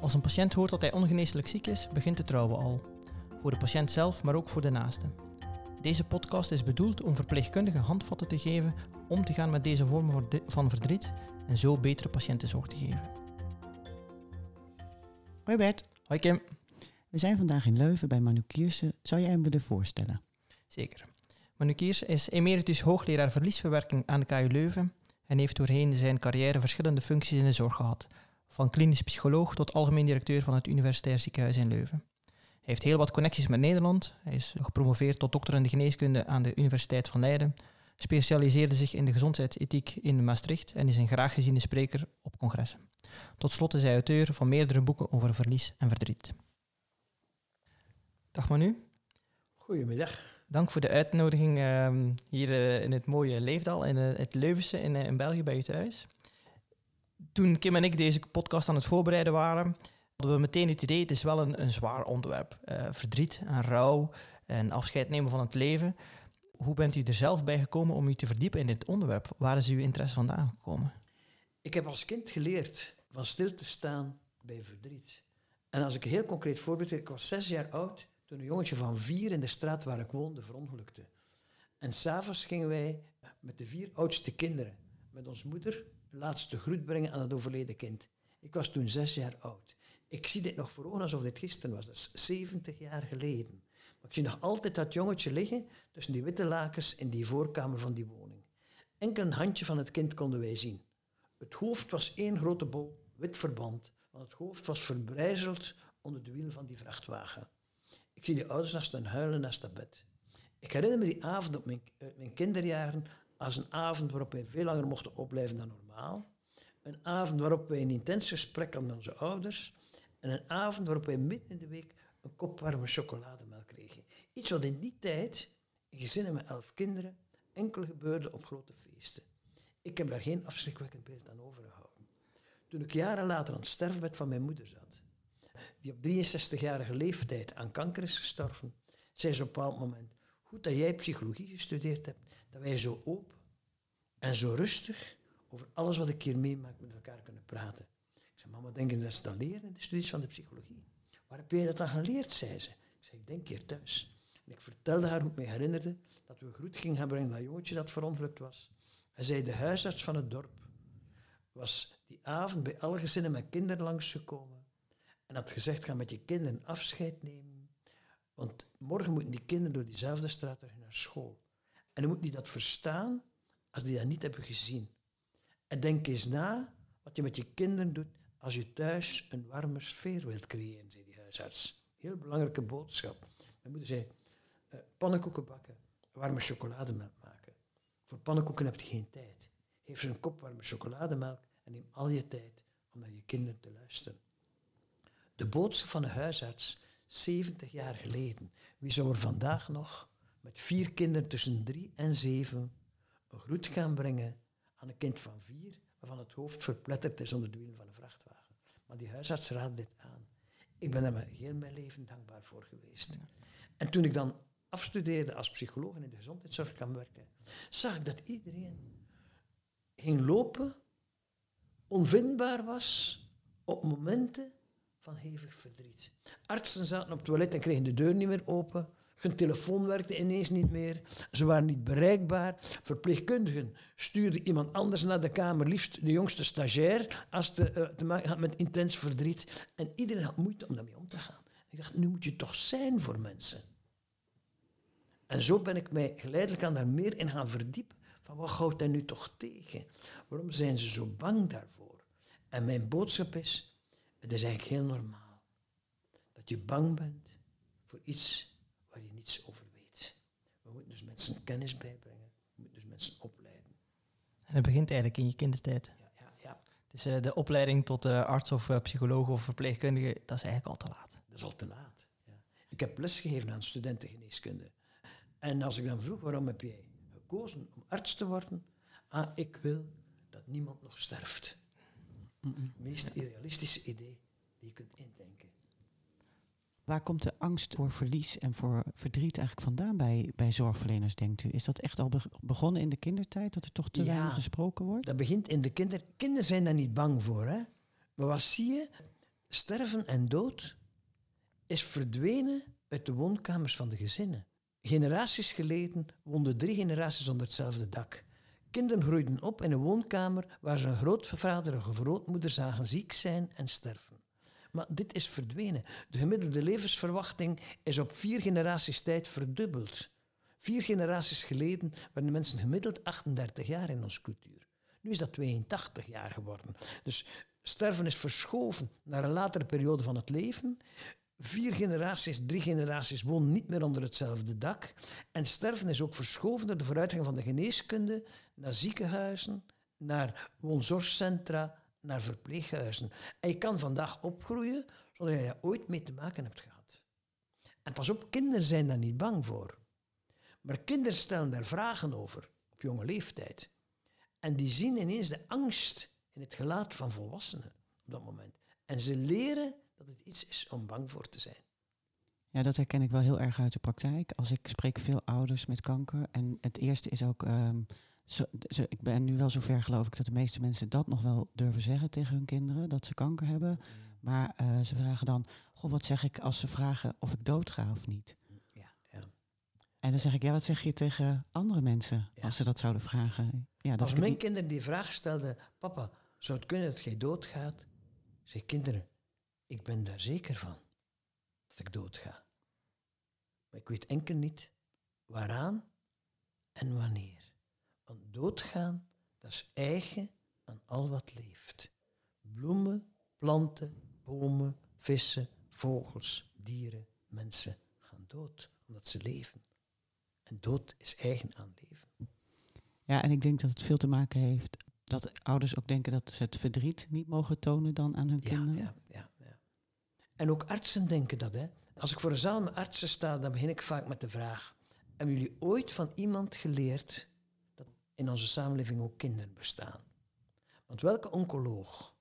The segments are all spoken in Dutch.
Als een patiënt hoort dat hij ongeneeslijk ziek is, begint het trouwen al. Voor de patiënt zelf, maar ook voor de naasten. Deze podcast is bedoeld om verpleegkundigen handvatten te geven om te gaan met deze vormen van verdriet en zo betere patiëntenzorg te geven. Hoi Bert. Hoi Kim. We zijn vandaag in Leuven bij Manu Kiersen. Zou jij hem willen voorstellen? Zeker. Manu Kiersen is emeritus hoogleraar verliesverwerking aan de KU Leuven en heeft doorheen zijn carrière verschillende functies in de zorg gehad, van klinisch psycholoog tot algemeen directeur van het Universitair Ziekenhuis in Leuven. Hij heeft heel wat connecties met Nederland. Hij is gepromoveerd tot dokter in de geneeskunde aan de Universiteit van Leiden, specialiseerde zich in de gezondheidsethiek in Maastricht en is een graag geziene spreker op congressen. Tot slot is hij auteur van meerdere boeken over verlies en verdriet. Dag Manu. Goedemiddag. Dank voor de uitnodiging ehm, hier eh, in het mooie Leefdal, in uh, het Leuvense in, uh, in België bij je thuis. Toen Kim en ik deze podcast aan het voorbereiden waren, hadden we meteen het idee, het is wel een, een zwaar onderwerp. verdriet en rouw en afscheid nemen van het leven. Hoe bent u er zelf bij gekomen om u te verdiepen in dit onderwerp? Waar is uw interesse vandaan gekomen? Ik heb als kind geleerd van stil te staan bij verdriet. En als ik een heel concreet voorbeeld ik was zes jaar oud toen een jongetje van vier in de straat waar ik woonde verongelukte. En s'avonds gingen wij met de vier oudste kinderen, met ons moeder, de laatste groet brengen aan het overleden kind. Ik was toen zes jaar oud. Ik zie dit nog voor ogen alsof dit gisteren was. Dat is 70 jaar geleden. Maar ik zie nog altijd dat jongetje liggen tussen die witte lakens in die voorkamer van die woning. Enkel een handje van het kind konden wij zien. Het hoofd was één grote bol wit verband, want het hoofd was verbrijzeld onder de wiel van die vrachtwagen. Ik zie die ouders naast hen huilen naast dat bed. Ik herinner me die avond op mijn, mijn kinderjaren als een avond waarop wij veel langer mochten opblijven dan normaal. Een avond waarop wij een intens gesprek hadden met onze ouders. En een avond waarop wij midden in de week een kop warme chocolademelk kregen. Iets wat in die tijd, in gezinnen met elf kinderen, enkel gebeurde op grote feesten. Ik heb daar geen afschrikwekkend beeld aan overgehouden. Toen ik jaren later aan het sterfbed van mijn moeder zat, die op 63-jarige leeftijd aan kanker is gestorven, zei ze op een bepaald moment, goed dat jij psychologie gestudeerd hebt, dat wij zo open en zo rustig over alles wat ik hier meemaak met elkaar kunnen praten. Ik zei, mama, denk je dat ze dat leren in de studies van de psychologie? Waar heb jij dat dan geleerd, zei ze. Ik zei, ik denk hier thuis. En ik vertelde haar hoe ik me herinnerde dat we groet gingen brengen naar dat jongetje dat verongelukt was. En zei, de huisarts van het dorp was die avond bij alle gezinnen met kinderen langsgekomen en had gezegd, ga met je kinderen afscheid nemen, want morgen moeten die kinderen door diezelfde straat terug naar school. En dan moet die dat verstaan als die dat niet hebben gezien. En denk eens na wat je met je kinderen doet als je thuis een warme sfeer wilt creëren, zei die huisarts. Heel belangrijke boodschap. Mijn moeder zei, uh, pannenkoeken bakken, warme chocolademelk maken. Voor pannenkoeken heb je geen tijd. Geef ze een kop warme chocolademelk en neem al je tijd om naar je kinderen te luisteren. De boodschap van de huisarts, 70 jaar geleden. Wie zou er vandaag nog met vier kinderen tussen drie en zeven een groet gaan brengen aan een kind van vier, waarvan het hoofd verpletterd is onder de wielen van een vrachtwagen? Maar die huisarts raadde dit aan. Ik ben daar heel mijn leven dankbaar voor geweest. En toen ik dan afstudeerde als psycholoog en in de gezondheidszorg kan werken, zag ik dat iedereen ging lopen, onvindbaar was op momenten van hevig verdriet. Artsen zaten op het toilet en kregen de deur niet meer open. Hun telefoon werkte ineens niet meer. Ze waren niet bereikbaar. Verpleegkundigen stuurden iemand anders naar de kamer, liefst de jongste stagiair, als het uh, te maken had met intens verdriet. En iedereen had moeite om daarmee om te gaan. Ik dacht, nu moet je toch zijn voor mensen. En zo ben ik mij geleidelijk aan daar meer in gaan verdiepen. Van wat houdt hij nu toch tegen? Waarom zijn ze zo bang daarvoor? En mijn boodschap is, het is eigenlijk heel normaal. Dat je bang bent voor iets niets over weet. We moeten dus mensen kennis bijbrengen. We moeten dus mensen opleiden. En dat begint eigenlijk in je kindertijd. Ja, ja, ja. Dus uh, de opleiding tot uh, arts of uh, psycholoog of verpleegkundige, dat is eigenlijk al te laat. Dat is al te laat. Ja. Ik heb lesgegeven aan studentengeneeskunde. En als ik dan vroeg, waarom heb jij gekozen om arts te worden? Ah, ik wil dat niemand nog sterft. Het meest idealistische idee die je kunt indenken. Waar komt de angst voor verlies en voor verdriet eigenlijk vandaan bij, bij zorgverleners, denkt u? Is dat echt al begonnen in de kindertijd, dat er toch te weinig gesproken wordt? dat begint in de kinder... Kinderen zijn daar niet bang voor, hè. Maar wat zie je? sterven en dood is verdwenen uit de woonkamers van de gezinnen. Generaties geleden woonden drie generaties onder hetzelfde dak. Kinderen groeiden op in een woonkamer waar ze een grootvader of grootmoeder zagen ziek zijn en sterven. Maar dit is verdwenen. De gemiddelde levensverwachting is op vier generaties tijd verdubbeld. Vier generaties geleden werden mensen gemiddeld 38 jaar in onze cultuur. Nu is dat 82 jaar geworden. Dus sterven is verschoven naar een latere periode van het leven. Vier generaties, drie generaties wonen niet meer onder hetzelfde dak. En sterven is ook verschoven door de vooruitgang van de geneeskunde naar ziekenhuizen, naar woonzorgcentra, naar verpleeghuizen. En je kan vandaag opgroeien zonder dat je ooit mee te maken hebt gehad. En pas op, kinderen zijn daar niet bang voor. Maar kinderen stellen daar vragen over op jonge leeftijd. En die zien ineens de angst in het gelaat van volwassenen op dat moment. En ze leren dat het iets is om bang voor te zijn. Ja, dat herken ik wel heel erg uit de praktijk. Als ik spreek veel ouders met kanker. En het eerste is ook. Um, zo, ik ben nu wel zover, geloof ik, dat de meeste mensen dat nog wel durven zeggen tegen hun kinderen, dat ze kanker hebben. Mm. Maar uh, ze vragen dan: Goh, wat zeg ik als ze vragen of ik doodga of niet? Ja, ja. En dan zeg ik: Ja, wat zeg je tegen andere mensen als ze dat zouden vragen? Ja, dat als mijn kinderen die vraag stelden: Papa, zou het kunnen dat jij doodgaat? Zeg kinderen, ik ben daar zeker van dat ik doodga. Maar ik weet enkel niet waaraan en wanneer. Want doodgaan, dat is eigen aan al wat leeft. Bloemen, planten, bomen, vissen, vogels, dieren, mensen gaan dood omdat ze leven. En dood is eigen aan leven. Ja, en ik denk dat het veel te maken heeft dat ouders ook denken dat ze het verdriet niet mogen tonen dan aan hun kinderen. Ja, ja, ja. En ook artsen denken dat. Hè. Als ik voor een zaal met artsen sta, dan begin ik vaak met de vraag: Hebben jullie ooit van iemand geleerd in onze samenleving ook kinderen bestaan? Want welke oncoloog,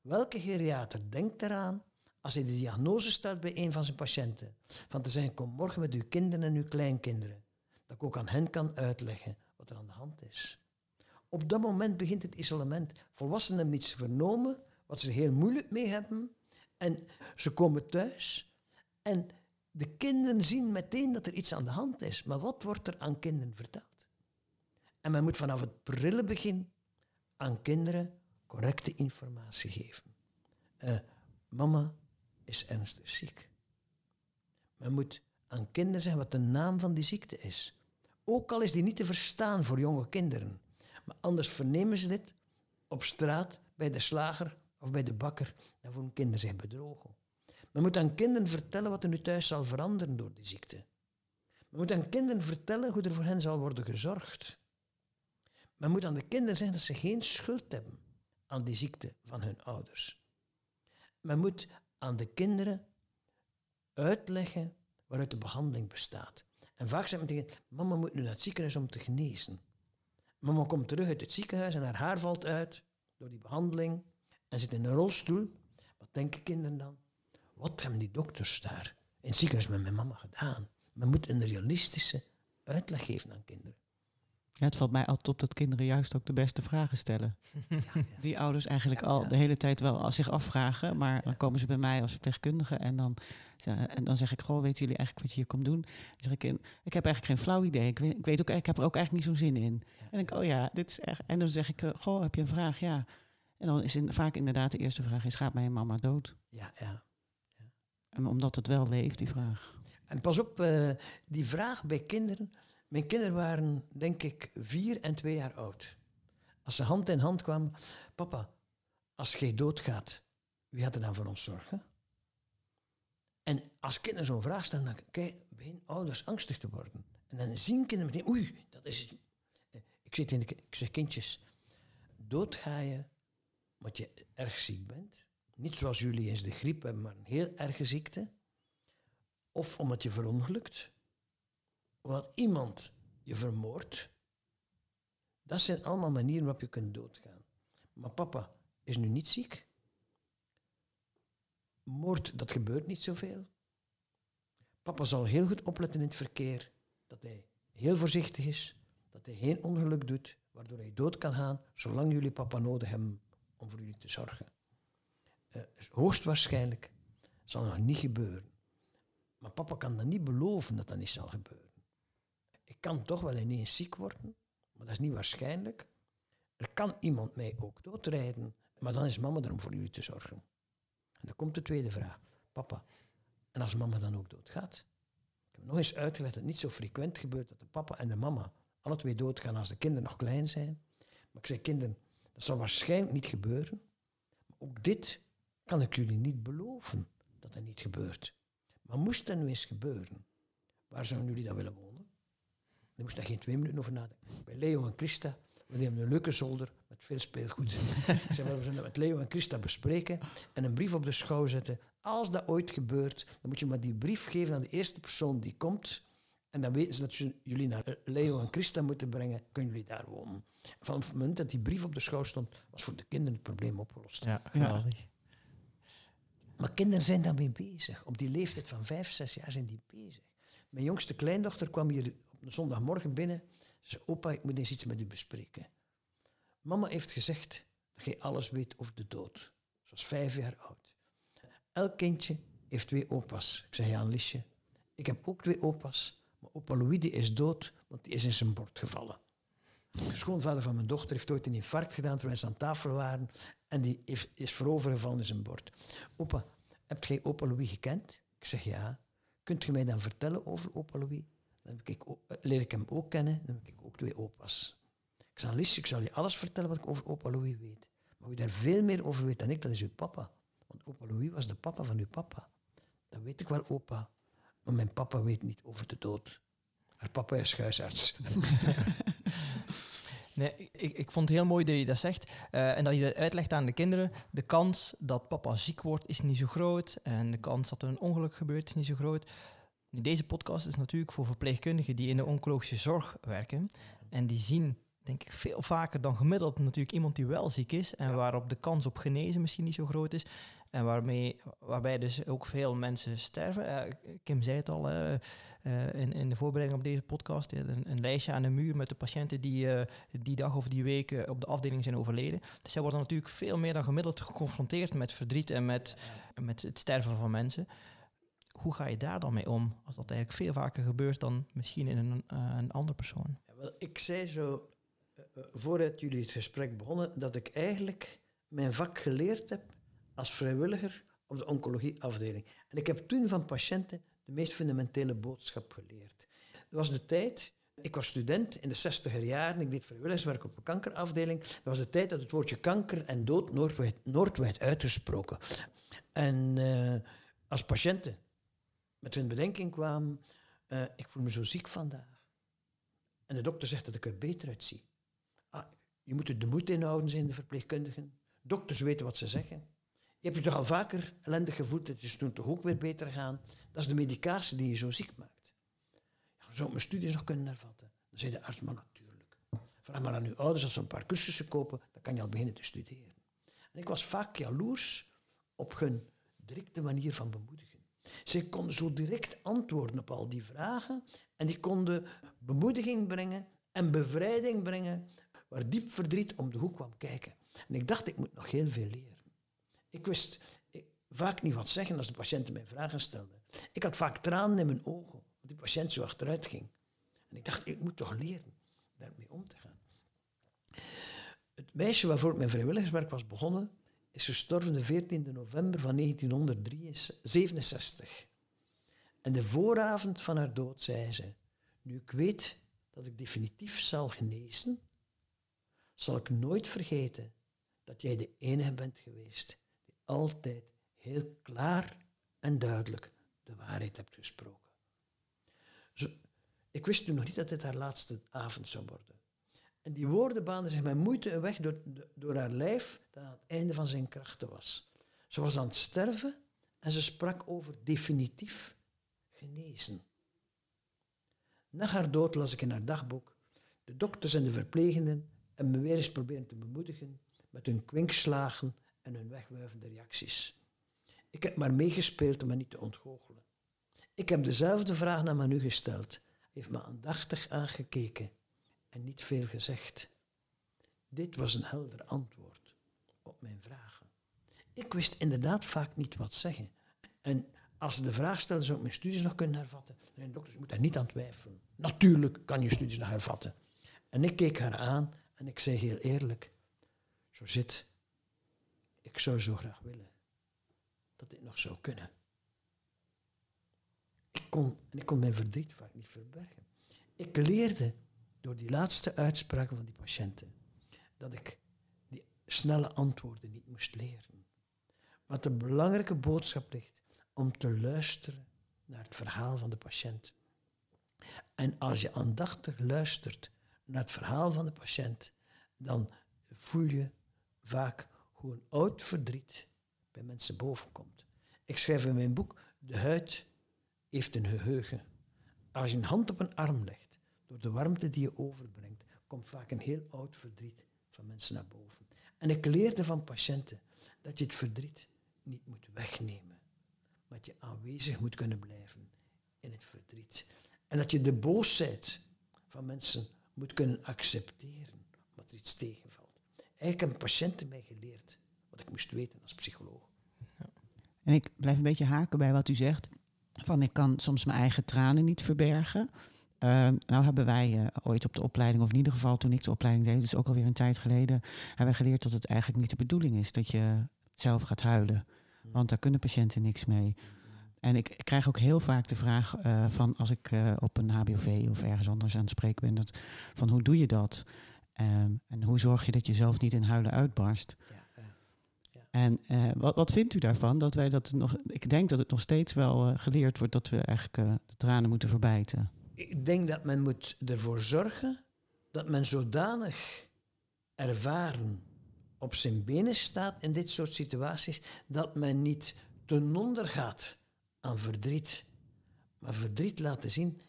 welke geriater denkt eraan als hij de diagnose stelt bij een van zijn patiënten? Van te zeggen: Kom morgen met uw kinderen en uw kleinkinderen. Dat ik ook aan hen kan uitleggen wat er aan de hand is. Op dat moment begint het isolement. Volwassenen hebben iets vernomen wat ze heel moeilijk mee hebben. En ze komen thuis en de kinderen zien meteen dat er iets aan de hand is. Maar wat wordt er aan kinderen verteld? En men moet vanaf het prille begin aan kinderen correcte informatie geven. Uh, mama is ernstig ziek. Men moet aan kinderen zeggen wat de naam van die ziekte is. Ook al is die niet te verstaan voor jonge kinderen. Maar anders vernemen ze dit op straat, bij de slager of bij de bakker. Dan voelen kinderen zich bedrogen. Men moet aan kinderen vertellen wat er nu thuis zal veranderen door die ziekte. Men moet aan kinderen vertellen hoe er voor hen zal worden gezorgd. Men moet aan de kinderen zeggen dat ze geen schuld hebben aan die ziekte van hun ouders. Men moet aan de kinderen uitleggen waaruit de behandeling bestaat. En vaak zeggen men tegen mama moet nu naar het ziekenhuis om te genezen. Mama komt terug uit het ziekenhuis en haar haar valt uit door die behandeling en zit in een rolstoel. Wat denken kinderen dan? Wat hebben die dokters daar in het ziekenhuis met mijn mama gedaan? Men moet een realistische uitleg geven aan kinderen. Ja, het valt mij altijd op dat kinderen juist ook de beste vragen stellen. Die ouders eigenlijk al de hele tijd wel zich afvragen, maar dan komen ze bij mij als verpleegkundige en dan, en dan zeg ik, goh, weten jullie eigenlijk wat je hier komt doen? Dan zeg ik, ik heb eigenlijk geen flauw idee. Ik weet, ik weet ook, ik heb er ook eigenlijk niet zo'n zin in. En ik, oh ja, dit is echt. En dan zeg ik, eh, goh, heb je een vraag? Ja. En dan is in, vaak inderdaad de eerste vraag is, gaat mijn mama dood? Ja, ja. ja. En omdat het wel leeft, die vraag. En pas op, uh, die vraag bij kinderen mijn kinderen waren, denk ik, vier en twee jaar oud. Als ze hand in hand kwamen, papa, als jij doodgaat, wie gaat er dan voor ons zorgen? En als kinderen zo'n vraag stellen, dan beginnen ouders angstig te worden. En dan zien kinderen meteen, oei, dat is ik, zit in de, ik zeg, kindjes, doodga je omdat je erg ziek bent. Niet zoals jullie eens de griep hebben, maar een heel erge ziekte. Of omdat je verongelukt wat iemand je vermoordt, dat zijn allemaal manieren waarop je kunt doodgaan. Maar papa is nu niet ziek. Moord, dat gebeurt niet zoveel. Papa zal heel goed opletten in het verkeer, dat hij heel voorzichtig is, dat hij geen ongeluk doet, waardoor hij dood kan gaan, zolang jullie papa nodig hebben om voor jullie te zorgen. uh, hoogstwaarschijnlijk zal nog niet gebeuren. Maar papa kan dan niet beloven dat dat niet zal gebeuren. Ik kan toch wel ineens ziek worden, maar dat is niet waarschijnlijk. Er kan iemand mij ook doodrijden, maar dan is mama er om voor jullie te zorgen. En dan komt de tweede vraag. Papa, en als mama dan ook doodgaat? Ik heb nog eens uitgelegd dat het niet zo frequent gebeurt dat de papa en de mama alle twee doodgaan als de kinderen nog klein zijn. Maar ik zei, kinderen, dat zal waarschijnlijk niet gebeuren. Maar ook dit kan ik jullie niet beloven dat dat niet gebeurt. Maar moest dat nu eens gebeuren, waar zouden jullie dan willen wonen? Daar moest daar geen twee minuten over nadenken. Bij Leo en Christa, we hebben een leuke zolder met veel speelgoed. ik zei, we zullen dat met Leo en Christa bespreken en een brief op de schouw zetten. Als dat ooit gebeurt, dan moet je maar die brief geven aan de eerste persoon die komt. En dan weten ze dat jullie naar Leo en Christa moeten brengen, kunnen jullie daar wonen. Van het moment dat die brief op de schouw stond, was voor de kinderen het probleem opgelost. Ja, geweldig. Maar kinderen zijn daarmee bezig. Op die leeftijd van vijf, zes jaar zijn die bezig. Mijn jongste kleindochter kwam hier zondagmorgen binnen. Ze opa, ik moet eens iets met u bespreken. Mama heeft gezegd dat je alles weet over de dood. Ze was vijf jaar oud. Elk kindje heeft twee opa's. Ik zei, ja, Liesje, ik heb ook twee opa's. Maar opa Louis is dood, want die is in zijn bord gevallen. De schoonvader van mijn dochter heeft ooit een infarct gedaan terwijl ze aan tafel waren. En die is, is voorovergevallen in zijn bord. Opa, heb jij opa Louis gekend? Ik zeg ja. Kunt je mij dan vertellen over opa Louis? Dan eh, leer ik hem ook kennen. Dan heb ik ook twee opa's. Ik zal, Lies, ik zal je alles vertellen wat ik over opa Louis weet. Maar wie daar veel meer over weet dan ik, dat is uw papa. Want opa Louis was de papa van uw papa. Dat weet ik wel, opa. Maar mijn papa weet niet over de dood. Haar papa is huisarts. Nee, ik, ik vond het heel mooi dat je dat zegt. Uh, en dat je dat uitlegt aan de kinderen. De kans dat papa ziek wordt is niet zo groot. En de kans dat er een ongeluk gebeurt is niet zo groot. Deze podcast is natuurlijk voor verpleegkundigen die in de oncologische zorg werken. En die zien, denk ik, veel vaker dan gemiddeld natuurlijk iemand die wel ziek is. En waarop de kans op genezen misschien niet zo groot is. En waarmee, waarbij dus ook veel mensen sterven. Uh, Kim zei het al uh, uh, in, in de voorbereiding op deze podcast. Een, een, lijstje aan de muur met de patiënten die die dag of die week op de afdeling zijn overleden. Dus zij worden natuurlijk veel meer dan gemiddeld geconfronteerd met verdriet en met, met het sterven van mensen. Hoe ga je daar dan mee om? Als dat eigenlijk veel vaker gebeurt dan misschien in een, een andere persoon. Ik zei zo, voordat jullie het gesprek begonnen, dat ik eigenlijk mijn vak geleerd heb als vrijwilliger op de oncologieafdeling. En ik heb toen van patiënten de meest fundamentele boodschap geleerd. Dat was de tijd, ik was student in de zestiger jaren, ik deed vrijwilligerswerk op een kankerafdeling. Dat was de tijd dat het woordje kanker en dood nooit werd, uitgesproken. En uh, als patiënten met hun bedenking kwamen, uh, ik voel me zo ziek vandaag. En de dokter zegt dat ik er beter uitzie. Ah, je moet er de moed inhouden, zijn de verpleegkundigen. Dokters weten wat ze zeggen. Je hebt je toch al vaker ellendig gevoeld, het is toen toch ook weer beter gaan. Dat is de medicatie die je zo ziek maakt. Ja, zou ik mijn studies nog kunnen hervatten? Dan zei de arts, maar natuurlijk. Vraag maar aan uw ouders als ze een paar cursussen kopen, dan kan je al beginnen te studeren. En ik was vaak jaloers op hun directe manier van bemoedigen. Zij konden zo direct antwoorden op al die vragen en die konden bemoediging brengen en bevrijding brengen waar diep verdriet om de hoek kwam kijken. En ik dacht, ik moet nog heel veel leren. Ik wist vaak niet wat zeggen als de patiënten mij vragen stelden. Ik had vaak tranen in mijn ogen, want die patiënt zo achteruit ging. En ik dacht, ik moet toch leren daarmee om te gaan. Het meisje waarvoor ik mijn vrijwilligerswerk was begonnen, is gestorven de 14 november van 1967. En de vooravond van haar dood zei ze, nu ik weet dat ik definitief zal genezen, zal ik nooit vergeten dat jij de enige bent geweest altijd heel klaar en duidelijk de waarheid hebt gesproken. Ik wist toen nog niet dat dit haar laatste avond zou worden. En die woorden baanden zich met moeite een weg door, door haar lijf dat aan het einde van zijn krachten was. Ze was aan het sterven en ze sprak over definitief genezen. Na haar dood las ik in haar dagboek. De dokters en de verplegenden en me weer eens proberen te bemoedigen met hun kwinkslagen en hun wegwuivende reacties. Ik heb maar meegespeeld om me niet te ontgoochelen. Ik heb dezelfde vraag naar Manu gesteld. Hij heeft me aandachtig aangekeken en niet veel gezegd. Dit was een helder antwoord op mijn vragen. Ik wist inderdaad vaak niet wat zeggen. En als ze de vraag stelde, zou ik mijn studies nog kunnen hervatten? Nee, dokter, je moet daar niet aan twijfelen. Natuurlijk kan je studies nog hervatten. En ik keek haar aan en ik zei heel eerlijk, zo zit, ik zou zo graag willen dat dit nog zou kunnen. Ik kon, en ik kon mijn verdriet vaak niet verbergen. Ik leerde door die laatste uitspraken van die patiënten dat ik die snelle antwoorden niet moest leren. Maar de belangrijke boodschap ligt om te luisteren naar het verhaal van de patiënt. En als je aandachtig luistert naar het verhaal van de patiënt, dan voel je vaak hoe een oud verdriet bij mensen bovenkomt. Ik schrijf in mijn boek, de huid heeft een geheugen. Als je een hand op een arm legt, door de warmte die je overbrengt, komt vaak een heel oud verdriet van mensen naar boven. En ik leerde van patiënten dat je het verdriet niet moet wegnemen, maar dat je aanwezig moet kunnen blijven in het verdriet. En dat je de boosheid van mensen moet kunnen accepteren, omdat er iets tegenvalt. Eigenlijk hebben patiënten mij geleerd wat ik moest weten als psycholoog. En ik blijf een beetje haken bij wat u zegt. Van ik kan soms mijn eigen tranen niet verbergen. Uh, nou hebben wij uh, ooit op de opleiding, of in ieder geval toen ik de opleiding deed, dus ook alweer een tijd geleden, hebben wij geleerd dat het eigenlijk niet de bedoeling is dat je zelf gaat huilen. Want daar kunnen patiënten niks mee. En ik, ik krijg ook heel vaak de vraag uh, van als ik op een HBOV of ergens anders aan het spreken ben, dat, van hoe doe je dat? Um, en hoe zorg je dat je zelf niet in huilen uitbarst? Ja. En uh, wat, wat, vindt u daarvan? Dat wij dat nog. Ik denk dat het nog steeds wel geleerd wordt dat we eigenlijk de tranen moeten verbijten. Ik denk dat men moet ervoor zorgen dat men zodanig ervaren op zijn benen staat in dit soort situaties, dat men niet ten onder gaat aan verdriet. Maar verdriet laten zien.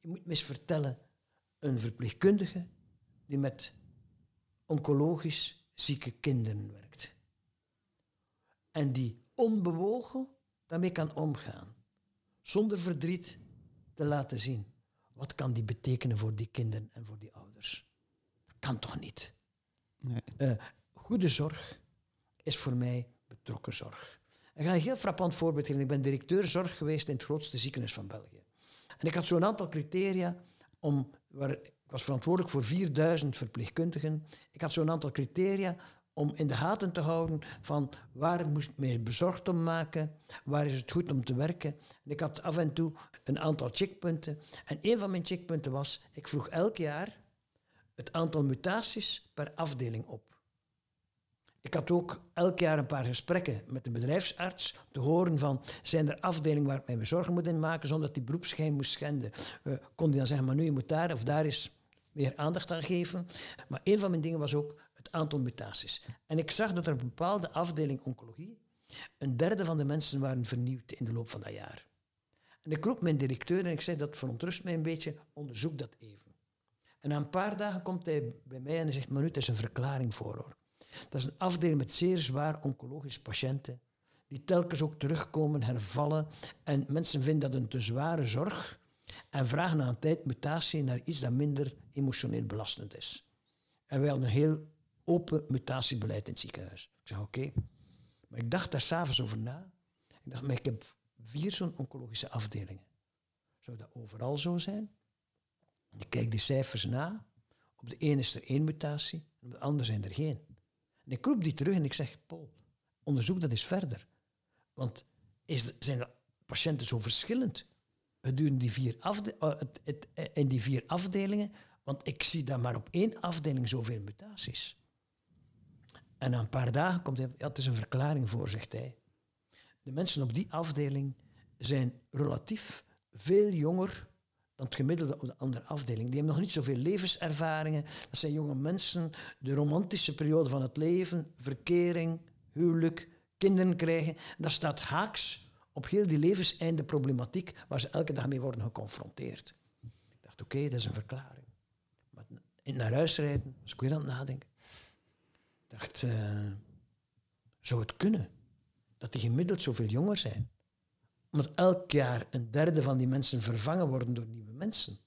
Je moet me eens vertellen, een verpleegkundige die met oncologisch zieke kinderen werkt en die onbewogen daarmee kan omgaan. Zonder verdriet te laten zien. Wat kan die betekenen voor die kinderen en voor die ouders? Kan toch niet? Nee. Uh, goede zorg is voor mij betrokken zorg. Ik ga een heel frappant voorbeeld geven. Ik ben directeur zorg geweest in het grootste ziekenhuis van België. En ik had zo'n aantal criteria om, waar, ik was verantwoordelijk voor 4000 verpleegkundigen. Ik had zo'n aantal criteria om in de gaten te houden van waar moest ik me bezorgd om maken, waar is het goed om te werken. En ik had af en toe een aantal checkpunten. En een van mijn checkpunten was, ik vroeg elk jaar het aantal mutaties per afdeling op. Ik had ook elk jaar een paar gesprekken met de bedrijfsarts te horen van zijn er afdelingen waar ik mij zorgen moet maken zonder dat die beroepsgeheim moest schenden. Uh, kon die dan zeggen, maar nu je moet daar of daar is meer aandacht aan geven. Maar een van mijn dingen was ook het aantal mutaties. En ik zag dat er een bepaalde afdeling oncologie een derde van de mensen waren vernieuwd in de loop van dat jaar. En ik roep mijn directeur en ik zei, dat verontrust mij een beetje, onderzoek dat even. En na een paar dagen komt hij bij mij en hij zegt, Manu, er is een verklaring voor hoor. Dat is een afdeling met zeer zwaar oncologische patiënten, die telkens ook terugkomen, hervallen. En mensen vinden dat een te zware zorg en vragen na een tijd mutatie naar iets dat minder emotioneel belastend is. En wij hadden een heel open mutatiebeleid in het ziekenhuis. Ik zei, oké. Maar ik dacht daar s'avonds over na. Ik dacht, maar ik heb vier zo'n oncologische afdelingen. Zou dat overal zo zijn? Ik kijk die cijfers na. Op de ene is er één mutatie, op de andere zijn er geen. En ik roep die terug en ik zeg, Paul, onderzoek dat eens verder. Want is, zijn de patiënten zo verschillend gedurende die vier, uh, het, het, uh, in die vier afdelingen? Want ik zie daar maar op één afdeling zoveel mutaties. En na een paar dagen komt hij, het is een verklaring voor, zegt hij. De mensen op die afdeling zijn relatief veel jonger dan het gemiddelde op de andere afdeling. Die hebben nog niet zoveel levenservaringen. Dat zijn jonge mensen, de romantische periode van het leven, verkering, huwelijk, kinderen krijgen. Dat staat haaks op heel die levenseinde problematiek waar ze elke dag mee worden geconfronteerd. Ik dacht, oké, dat is een verklaring. Maar naar huis rijden, als ik weer aan het nadenken dacht, uh, zou het kunnen dat die gemiddeld zoveel jonger zijn? Omdat elk jaar een derde van die mensen vervangen worden door nieuwe mensen.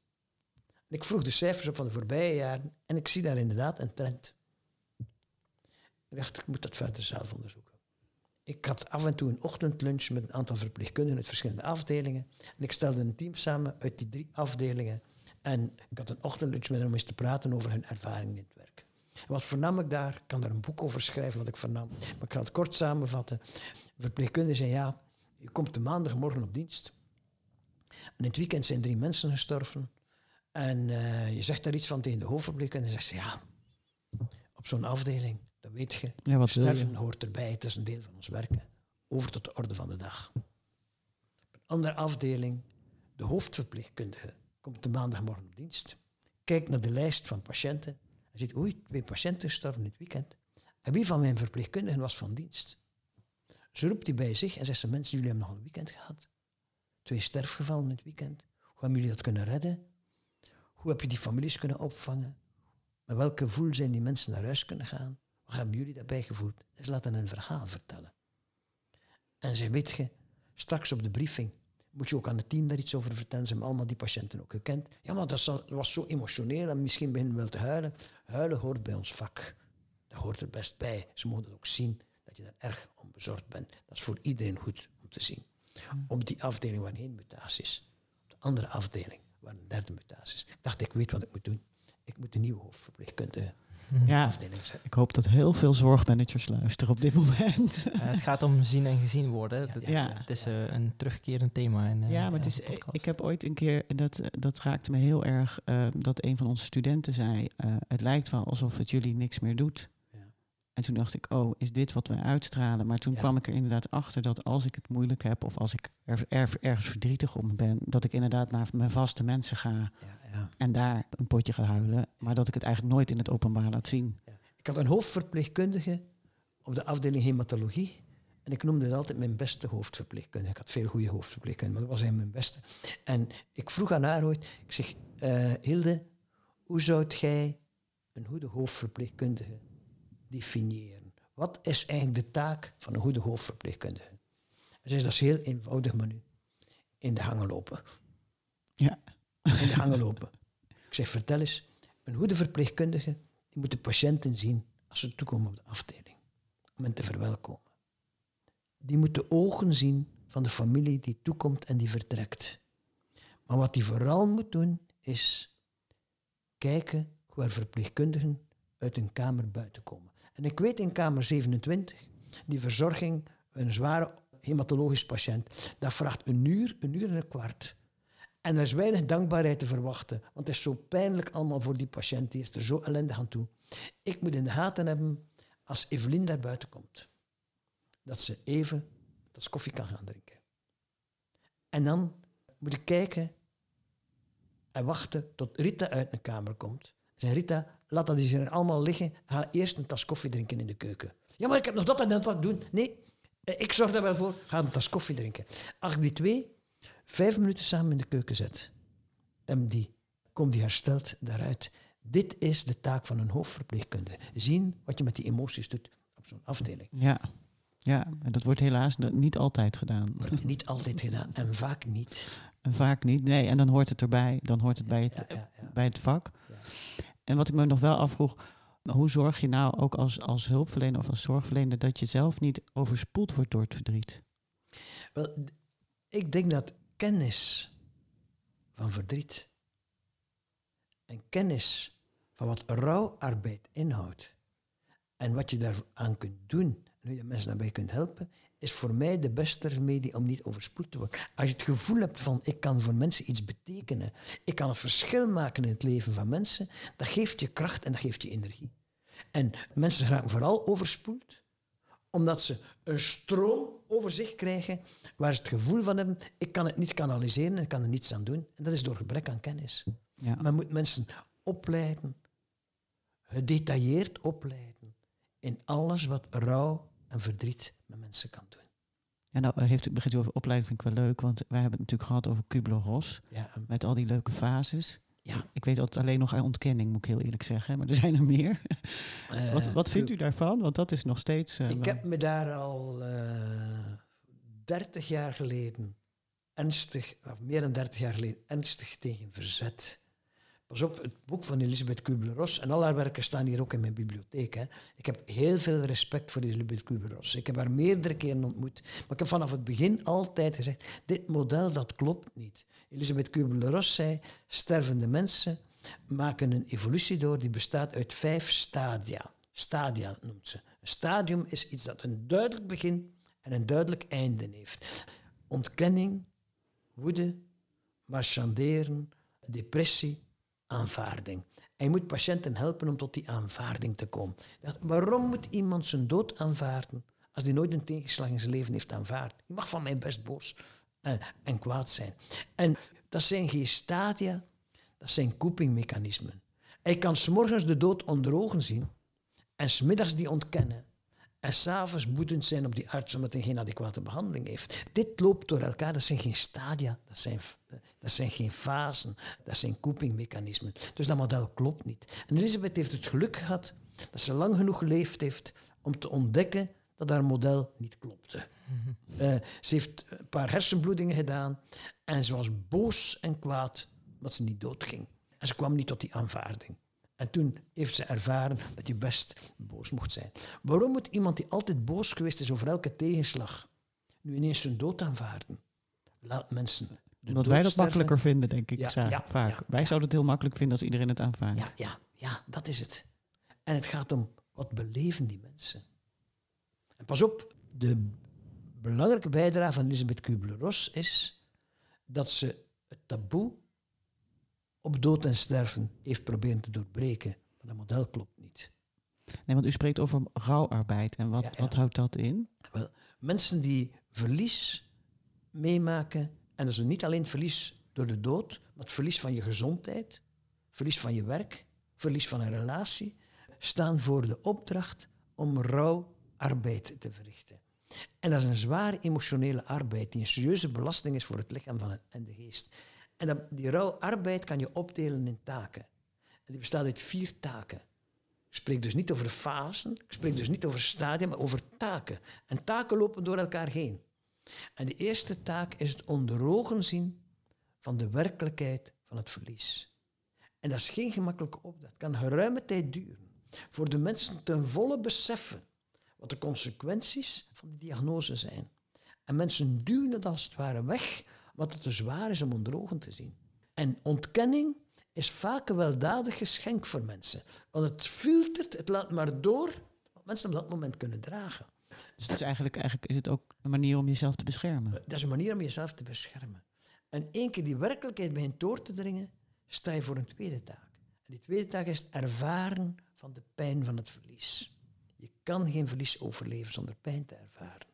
En ik vroeg de cijfers op van de voorbije jaren en ik zie daar inderdaad een trend. Ik dacht, ik moet dat verder zelf onderzoeken. ik had af en toe een ochtendlunch met een aantal verpleegkundigen uit verschillende afdelingen. En ik stelde een team samen uit die drie afdelingen. En ik had een ochtendlunch met hen om eens te praten over hun ervaring in het werk. Wat vernam ik daar? Ik kan daar een boek over schrijven wat ik vernam. Maar ik ga het kort samenvatten. De verpleegkundige zei, ja, je komt de maandagmorgen op dienst. En in het weekend zijn drie mensen gestorven. En eh, je zegt daar iets van tegen de hoofdverpleegkundige. En zegt ze, ja, op zo'n afdeling, dat weet je. Ja, wat wil je? Sterven hoort erbij, het is een deel van ons werken. Over tot de orde van de dag. Op een andere afdeling, de hoofdverpleegkundige komt de maandagmorgen op dienst. Kijkt naar de lijst van patiënten. En ziet, oei, twee patiënten gestorven het weekend. En wie van mijn verpleegkundigen was van dienst? Ze roept hij bij zich en zegt ze, mensen, jullie hebben nog een weekend gehad. Twee sterfgevallen het weekend. Hoe hebben jullie dat kunnen redden? Hoe heb je die families kunnen opvangen? Met welk gevoel zijn die mensen naar huis kunnen gaan? Wat hebben jullie daarbij gevoeld? En ze laten een verhaal vertellen. En ze weet je, straks op de briefing moet je ook aan het team daar iets over vertellen. Ze hebben allemaal die patiënten ook gekend. Ja, maar dat was zo emotioneel en misschien beginnen we wel te huilen. Huilen hoort bij ons vak. Dat hoort er best bij. Ze mogen het ook zien dat je daar erg om bezorgd bent. Dat is voor iedereen goed om te zien. Op die afdeling waren geen mutaties. Op de andere afdeling waren een derde mutaties. Ik dacht, ik weet wat ik moet doen. Ik moet een nieuwe hoofdverpleegkundige Ja, afdeling ik hoop dat heel veel zorgmanagers luisteren op dit moment. Het gaat om zien en gezien worden. Ja, Het- ja. Het is eh, een terugkerend thema. In, eh, Ja, maar het is, ik heb ooit een keer, en dat, eh, dat raakte me heel erg, dat een van onze studenten zei, het lijkt wel alsof het jullie niks meer doet. En toen dacht ik, oh, is dit wat wij uitstralen? Maar toen Ja. kwam ik er inderdaad achter dat als ik het moeilijk heb of als ik er, er- ergens verdrietig om ben, dat ik inderdaad naar mijn vaste mensen ga Ja, ja. en daar een potje ga huilen. Maar dat ik het eigenlijk nooit in het openbaar laat zien. Ik had een hoofdverpleegkundige op de afdeling hematologie. En ik noemde het altijd mijn beste hoofdverpleegkundige. Ik had veel goede hoofdverpleegkundigen, maar dat was hij mijn beste. En ik vroeg aan haar ooit, ik zeg, eh, Hilde, hoe zou jij een goede hoofdverpleegkundige definiëren? Wat is eigenlijk de taak van een goede hoofdverpleegkundige? Zei, dat is heel eenvoudig, menu. In de hangen lopen. Ja. In de hangen lopen. Ik zeg, vertel eens, een goede verpleegkundige die moet de patiënten zien als ze toekomen op de afdeling. Om hen te verwelkomen. Die moet de ogen zien van de familie die toekomt en die vertrekt. Maar wat die vooral moet doen, is kijken hoe er verpleegkundigen uit een kamer buiten komen. En ik weet in kamer 27, die verzorging, een zware hematologisch patiënt, dat vraagt een uur, een uur en een kwart. En er is weinig dankbaarheid te verwachten, want het is zo pijnlijk allemaal voor die patiënt, die is er zo ellendig aan toe. Ik moet in de gaten hebben, als Evelien daar buiten komt, dat ze even tas koffie kan gaan drinken. En dan moet ik kijken en wachten tot Rita uit een kamer komt. Zeg Rita, laat dat eens hier allemaal liggen. Ga eerst een tas koffie drinken in de keuken. Ja, maar ik heb nog dat en dat te doen. Nee, eh, ik zorg daar wel voor. Ga een tas koffie drinken. Als ik die twee vijf minuten samen in de keuken zet, en die, komt die hersteld daaruit. Dit is de taak van een hoofdverpleegkundige. Zien wat je met die emoties doet op zo'n afdeling. Ja. Ja, en dat wordt helaas niet altijd gedaan. Niet altijd gedaan en vaak niet. En vaak niet. Nee, en dan hoort het erbij. Dan hoort het bij het, Ja, ja, ja. bij het vak. En wat ik me nog wel afvroeg, hoe zorg je nou ook als, als hulpverlener of als zorgverlener dat je zelf niet overspoeld wordt door het verdriet? Wel, ik denk dat kennis van verdriet en kennis van wat rouwarbeid inhoudt en wat je daaraan kunt doen en hoe je mensen daarbij kunt helpen, is voor mij de beste remedie om niet overspoeld te worden. Als je het gevoel hebt van ik kan voor mensen iets betekenen, ik kan het verschil maken in het leven van mensen, dat geeft je kracht en dat geeft je energie. En mensen raken vooral overspoeld omdat ze een stroom over zich krijgen waar ze het gevoel van hebben, ik kan het niet kanaliseren, ik kan er niets aan doen. En dat is door gebrek aan kennis. Ja. Men moet mensen opleiden, gedetailleerd opleiden in alles wat rouw en verdriet met mensen kan doen. En nou heeft, u- begint over opleiding, vind ik wel leuk, want wij hebben het natuurlijk gehad over Kubler-Ross, Ja, en- met al die leuke fases. ja. Ik weet altijd alleen nog aan ontkenning, moet ik heel eerlijk zeggen, maar er zijn er meer. Eh, wat wat vindt u daarvan? Want dat is nog steeds... eh, Ik heb me daar al eh 30 jaar geleden ernstig, of meer dan 30 jaar geleden, ernstig tegen verzet. Pas op, het boek van Elisabeth Kubler-Ross en al haar werken staan hier ook in mijn bibliotheek. Hè. Ik heb heel veel respect voor Elisabeth Kubler-Ross. Ik heb haar meerdere keren ontmoet. Maar ik heb vanaf het begin altijd gezegd, dit model dat klopt niet. Elisabeth Kubler-Ross zei, stervende mensen maken een evolutie door die bestaat uit vijf stadia. Stadia noemt ze. Een stadium is iets dat een duidelijk begin en een duidelijk einde heeft. Ontkenning, woede, marchanderen, depressie, aanvaarding. Je moet patiënten helpen om tot die aanvaarding te komen. waarom moet iemand zijn dood aanvaarden als hij nooit een tegenslag in zijn leven heeft aanvaard? Je mag van mij best boos en, eh, en kwaad zijn. En dat zijn geen stadia, dat zijn copingmechanismen. Hij kan s'morgens de dood onder ogen zien en smiddags die ontkennen. En s'avonds boedend zijn op die arts omdat hij geen adequate behandeling heeft. Dit loopt door elkaar. Dat zijn geen stadia, dat zijn, dat zijn geen fasen, dat zijn copingmechanismen. Dus dat model klopt niet. En Elisabeth heeft het geluk gehad dat ze lang genoeg geleefd heeft om te ontdekken dat haar model niet klopte. Mhm. Eh, ze heeft een paar hersenbloedingen gedaan en ze was boos en kwaad omdat ze niet doodging. En ze kwam niet tot die aanvaarding. En toen heeft ze ervaren dat je best boos mocht zijn. Waarom moet iemand die altijd boos geweest is over elke tegenslag, nu ineens zijn dood aanvaarden? Laat mensen. Omdat wij dat makkelijker vinden, denk ik. Ja, vaak. wij zouden het heel makkelijk vinden als iedereen het aanvaardt. Ja, ja, ja, dat is het. En het gaat om wat beleven die mensen. En pas op, de belangrijke bijdrage van Elisabeth Kubler-Ross is dat ze het taboe op dood en sterven heeft proberen te doorbreken. Maar dat model klopt niet. Nee, want u spreekt over rouwarbeid. En wat, wat houdt dat in? Wel, mensen die verlies meemaken, en dat is niet alleen verlies door de dood, maar het verlies van je gezondheid, verlies van je werk, verlies van een relatie, staan voor de opdracht om rouwarbeid te verrichten. En dat is een zware emotionele arbeid die een serieuze belasting is voor het lichaam van en de geest. En dat, die rouwarbeid kan je opdelen in taken. En die bestaat uit vier taken. Ik spreek dus niet over fasen, ik spreek dus niet over stadia, maar over taken. En taken lopen door elkaar heen. En de eerste taak is het onder ogen zien van de werkelijkheid van het verlies. En dat is geen gemakkelijke opdracht. Het kan geruime tijd duren. Voor de mensen ten volle beseffen wat de consequenties van de diagnose zijn. En mensen duwen het als het ware weg wat het te zwaar is om onder ogen te zien. En ontkenning is vaak een weldadig geschenk voor mensen. Want het filtert, het laat maar door wat mensen op dat moment kunnen dragen. Dus het is eigenlijk, eigenlijk is het ook een manier om jezelf te beschermen. Dat is een manier om jezelf te beschermen. En één keer die werkelijkheid begint door te dringen, sta je voor een tweede taak. En die tweede taak is het ervaren van de pijn van het verlies. Je kan geen verlies overleven zonder pijn te ervaren.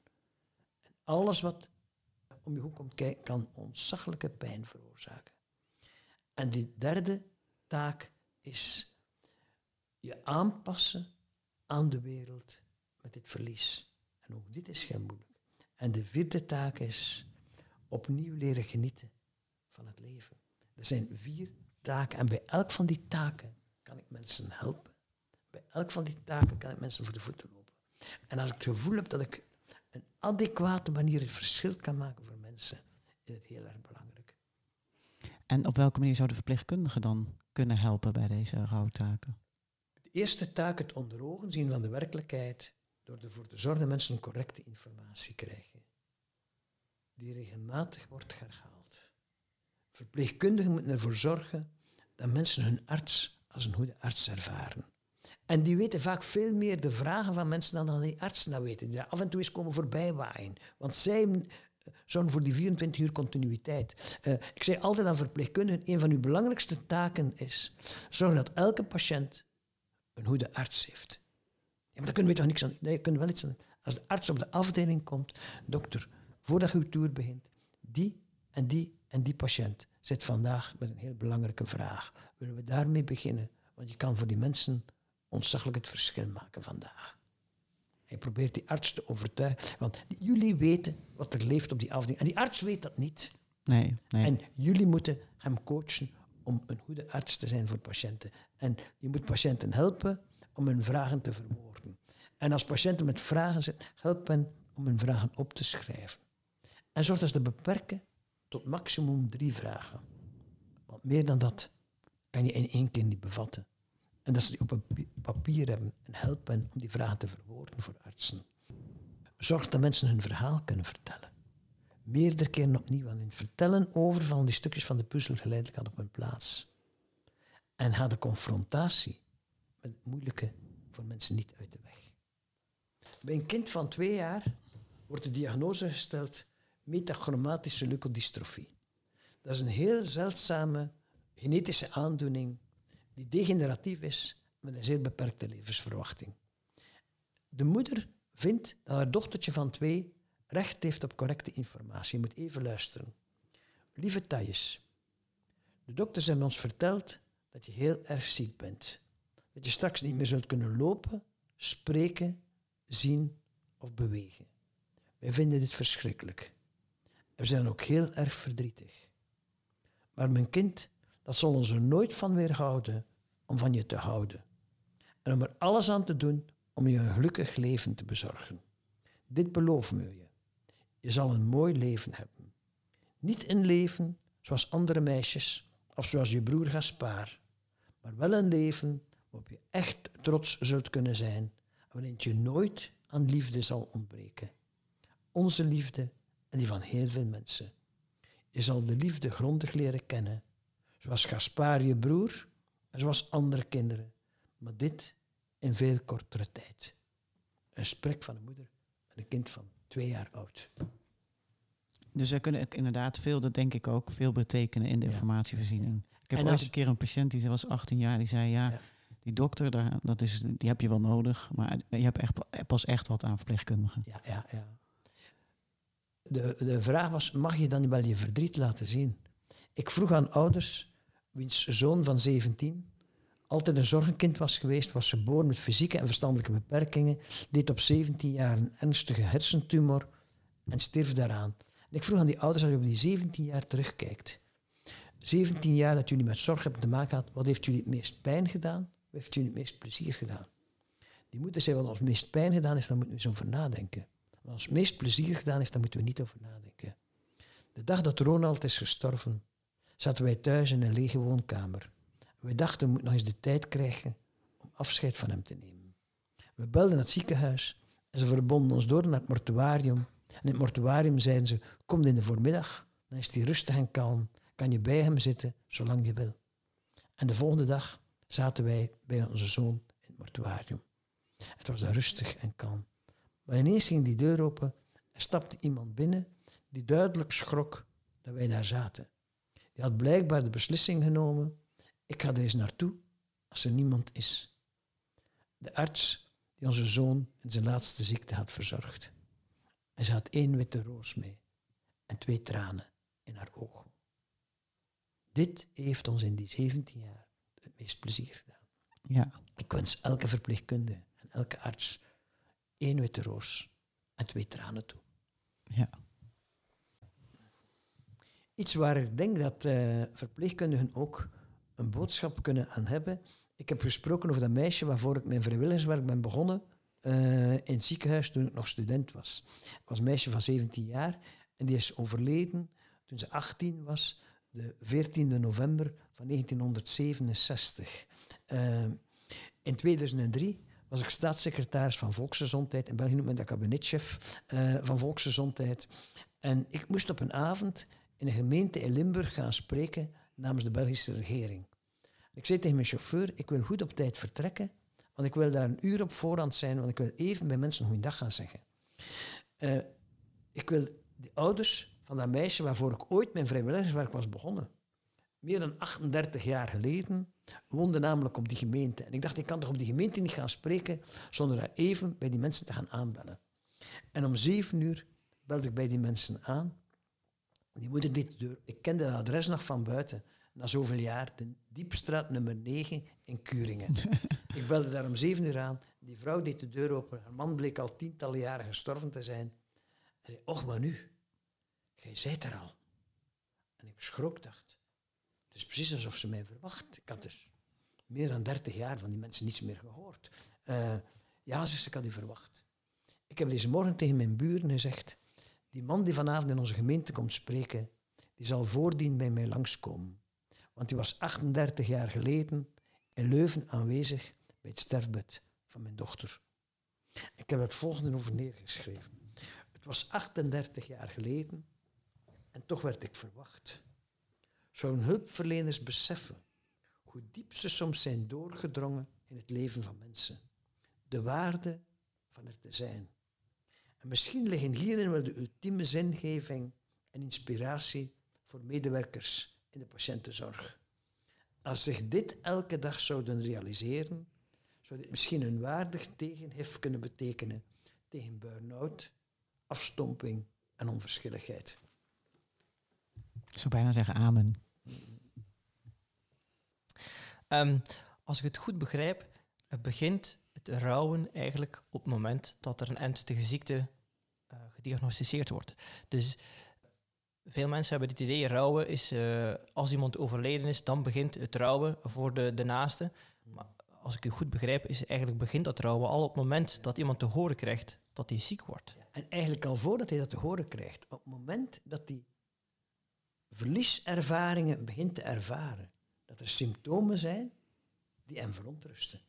En alles wat om je hoek komt kijken, kan ontzaglijke pijn veroorzaken. En die derde taak is je aanpassen aan de wereld met dit verlies. En ook dit is heel moeilijk. En de vierde taak is opnieuw leren genieten van het leven. Er zijn vier taken en bij elk van die taken kan ik mensen helpen. Bij elk van die taken kan ik mensen voor de voeten lopen. En als ik het gevoel heb dat ik een adequate manier het verschil kan maken mensen, is het heel erg belangrijk. En op welke manier zou de verpleegkundige dan kunnen helpen bij deze rouwtaken? De eerste taak, het onder ogen zien van de werkelijkheid, door ervoor te zorgen dat mensen correcte informatie krijgen, die regelmatig wordt herhaald. Verpleegkundigen moeten ervoor zorgen dat mensen hun arts als een goede arts ervaren. En die weten vaak veel meer de vragen van mensen dan die artsen dat weten. Die af en toe eens komen voorbij waaien. Want zij zorgen voor die 24 uur continuïteit. Uh, ik zeg altijd aan verpleegkundigen, een van uw belangrijkste taken is zorgen dat elke patiënt een goede arts heeft. Ja, maar daar kunnen we toch niks aan Nee, kunnen wel iets aan Als de arts op de afdeling komt, dokter, voordat uw tour begint, die en die en die patiënt zit vandaag met een heel belangrijke vraag. Willen we daarmee beginnen? Want je kan voor die mensen ontzaglijk het verschil maken vandaag. Hij probeert die arts te overtuigen, want jullie weten wat er leeft op die afdeling. En die arts weet dat niet. Nee, nee. En jullie moeten hem coachen om een goede arts te zijn voor patiënten. En je moet patiënten helpen om hun vragen te verwoorden. En als patiënten met vragen zitten, help hen om hun vragen op te schrijven. En zorg dat ze beperken tot maximum drie vragen. Want meer dan dat kan je in één keer niet bevatten. En dat ze die op papier hebben en helpen om die vragen te verwoorden voor artsen. Zorg dat mensen hun verhaal kunnen vertellen. Meerdere keren opnieuw. In het vertellen over van die stukjes van de puzzel geleidelijk aan op hun plaats. En ga de confrontatie met het moeilijke voor mensen niet uit de weg. Bij een kind van twee jaar wordt de diagnose gesteld metachromatische leukodystrofie. Dat is een heel zeldzame genetische aandoening die degeneratief is met een zeer beperkte levensverwachting. De moeder vindt dat haar dochtertje van twee recht heeft op correcte informatie. Je moet even luisteren. Lieve Thijs, de dokters hebben ons verteld dat je heel erg ziek bent. Dat je straks niet meer zult kunnen lopen, spreken, zien of bewegen. Wij vinden dit verschrikkelijk. We zijn ook heel erg verdrietig. Maar mijn kind, dat zal ons er nooit van weerhouden om van je te houden. En om er alles aan te doen om je een gelukkig leven te bezorgen. Dit beloven we je. Je zal een mooi leven hebben. Niet een leven zoals andere meisjes of zoals je broer Gaspar, maar wel een leven waarop je echt trots zult kunnen zijn en waarin je nooit aan liefde zal ontbreken. Onze liefde en die van heel veel mensen. Je zal de liefde grondig leren kennen, zoals Gaspar je broer en zoals andere kinderen, maar dit in veel kortere tijd. Een gesprek van een moeder en een kind van twee jaar oud. Dus er kunnen inderdaad veel, dat denk ik ook, veel betekenen in de informatievoorziening. Ik heb ooit een keer een patiënt die was 18 jaar, die zei ja, die dokter, daar, dat is, die heb je wel nodig, maar je hebt echt, pas echt wat aan verpleegkundigen. Ja, ja, ja. De, de vraag was, mag je dan wel je verdriet laten zien? Ik vroeg aan ouders, wiens zoon van 17 altijd een zorgenkind was geweest, was geboren met fysieke en verstandelijke beperkingen, deed op 17 jaar een ernstige hersentumor en stierf daaraan. Ik vroeg aan die ouders, als je op die 17 jaar terugkijkt, 17 jaar dat jullie met zorg hebben te maken gehad, wat heeft jullie het meest pijn gedaan? Wat heeft jullie het meest plezier gedaan? Die moeder zei, ons het meest pijn gedaan is, daar moeten we eens over nadenken. Ons het meest plezier gedaan is, daar moeten we niet over nadenken. De dag dat Ronald is gestorven, zaten wij thuis in een lege woonkamer. We dachten, we moeten nog eens de tijd krijgen om afscheid van hem te nemen. We belden het ziekenhuis en ze verbonden ons door naar het mortuarium. En in het mortuarium zeiden ze, kom in de voormiddag, dan is hij rustig en kalm. Kan je bij hem zitten, zolang je wil. En de volgende dag zaten wij bij onze zoon in het mortuarium. Het was daar rustig en kalm. Maar ineens ging die deur open en stapte iemand binnen die duidelijk schrok dat wij daar zaten. Die had blijkbaar de beslissing genomen ik ga er eens naartoe als er niemand is. De arts die onze zoon in zijn laatste ziekte had verzorgd. En ze had één witte roos mee en twee tranen in haar ogen. Dit heeft ons in die 17 jaar het meest plezier gedaan. Ja. Ik wens elke verpleegkundige en elke arts één witte roos en twee tranen toe. Ja. Iets waar ik denk dat uh, verpleegkundigen ook een boodschap kunnen aan hebben. Ik heb gesproken over dat meisje waarvoor ik mijn vrijwilligerswerk ben begonnen uh, in het ziekenhuis toen ik nog student was. Het was een meisje van 17 jaar en die is overleden toen ze 18 was, de 14 november van 1967. Uh, eh, in 2003 was ik staatssecretaris van Volksgezondheid. In België noemt men dat kabinetchef van Volksgezondheid. En ik moest op een avond in een gemeente in Limburg gaan spreken namens de Belgische regering. Ik zei tegen mijn chauffeur, ik wil goed op tijd vertrekken, want ik wil daar een uur op voorhand zijn, want ik wil even bij mensen een goeiedag gaan zeggen. Uh, ik wil de ouders van dat meisje waarvoor ik ooit mijn vrijwilligerswerk was begonnen, meer dan 38 jaar geleden, woonde namelijk op die gemeente. En ik dacht, ik kan toch op die gemeente niet gaan spreken zonder daar even bij die mensen te gaan aanbellen. En om zeven uur belde ik bij die mensen aan die moeder deed de deur. Ik kende het adres nog van buiten. Na zoveel jaar, de Diepstraat nummer 9 in Kuringen. ik belde daar om zeven uur aan. Die vrouw deed de deur open. Haar man bleek al tientallen jaren gestorven te zijn. Hij zei, och, maar nu. Jij zijt er al. En ik schrok, dacht. Het is precies alsof ze mij verwacht. Ik had dus meer dan dertig jaar van die mensen niets meer gehoord. Uh, ja, ze, ik had u verwacht. Ik heb deze morgen tegen mijn buren gezegd die man die vanavond in onze gemeente komt spreken, die zal voordien bij mij langskomen. Want die was 38 jaar geleden in Leuven aanwezig bij het sterfbed van mijn dochter. Ik heb het volgende over neergeschreven. Het was 38 jaar geleden en toch werd ik verwacht. Zouden hulpverleners beseffen hoe diep ze soms zijn doorgedrongen in het leven van mensen. De waarde van er te zijn. En misschien liggen hierin wel de ultieme zingeving en inspiratie voor medewerkers in de patiëntenzorg. Als zich dit elke dag zouden realiseren, zou dit misschien een waardig tegenhef kunnen betekenen tegen burn-out, afstomping en onverschilligheid. Ik zou bijna zeggen amen. Um, als ik het goed begrijp, het begint het rouwen eigenlijk op het moment dat er een ernstige ziekte uh, gediagnosticeerd wordt. Dus veel mensen hebben het idee, rouwen is uh, als iemand overleden is, dan begint het rouwen voor de, de naaste. Maar als ik u goed begrijp, is eigenlijk begint dat rouwen al op het moment dat iemand te horen krijgt dat hij ziek wordt. En eigenlijk al voordat hij dat te horen krijgt, op het moment dat hij verlieservaringen begint te ervaren, dat er symptomen zijn die hem verontrusten.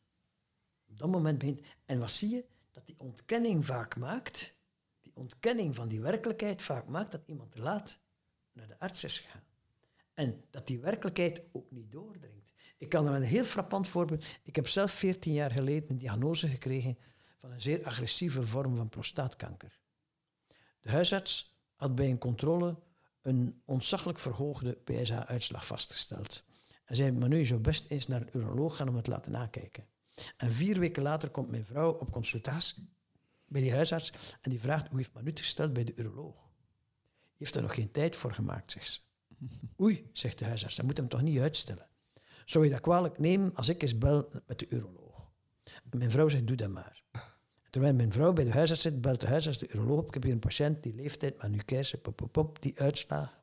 Op dat moment begint. En wat zie je? Dat die ontkenning vaak maakt, die ontkenning van die werkelijkheid vaak maakt dat iemand te laat naar de arts is gegaan. En dat die werkelijkheid ook niet doordringt. Ik kan er een heel frappant voorbeeld. Ik heb zelf 14 jaar geleden een diagnose gekregen van een zeer agressieve vorm van prostaatkanker. De huisarts had bij een controle een ontzaglijk verhoogde PSA-uitslag vastgesteld. En zei, maar nu je zou best eens naar een uroloog gaan om het te laten nakijken. En vier weken later komt mijn vrouw op consultatie bij die huisarts en die vraagt, hoe heeft Manu gesteld bij de uroloog? Die heeft er nog geen tijd voor gemaakt, zegt ze. Oei, zegt de huisarts, dan moet hem toch niet uitstellen. Zou je dat kwalijk nemen als ik eens bel met de uroloog? En mijn vrouw zegt, doe dat maar. terwijl mijn vrouw bij de huisarts zit, belt de huisarts de uroloog. Ik heb hier een patiënt, die leeftijd, Manu Keijzer, pop, pop, pop, die uitslagen.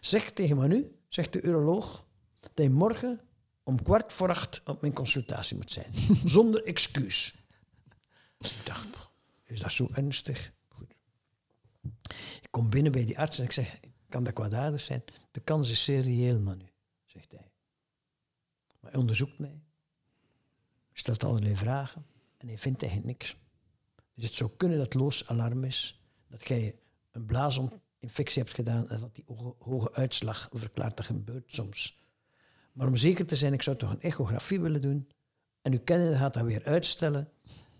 Zeg tegen Manu, zegt de uroloog, dat hij morgen om kwart voor acht op mijn consultatie moet zijn. Zonder excuus. Ik dacht, is dat zo ernstig? Goed. Ik kom binnen bij die arts en ik zeg, kan dat kwaadaardig zijn? De kans is zeer reëel, man nu, zegt hij. Maar hij onderzoekt mij, stelt allerlei vragen en hij vindt eigenlijk niks. Dus het zou kunnen dat loos alarm is, dat jij een blaasinfectie hebt gedaan en dat die hoge uitslag verklaart. Dat gebeurt soms. Maar om zeker te zijn, ik zou toch een echografie willen doen. En u kennen gaat dat weer uitstellen.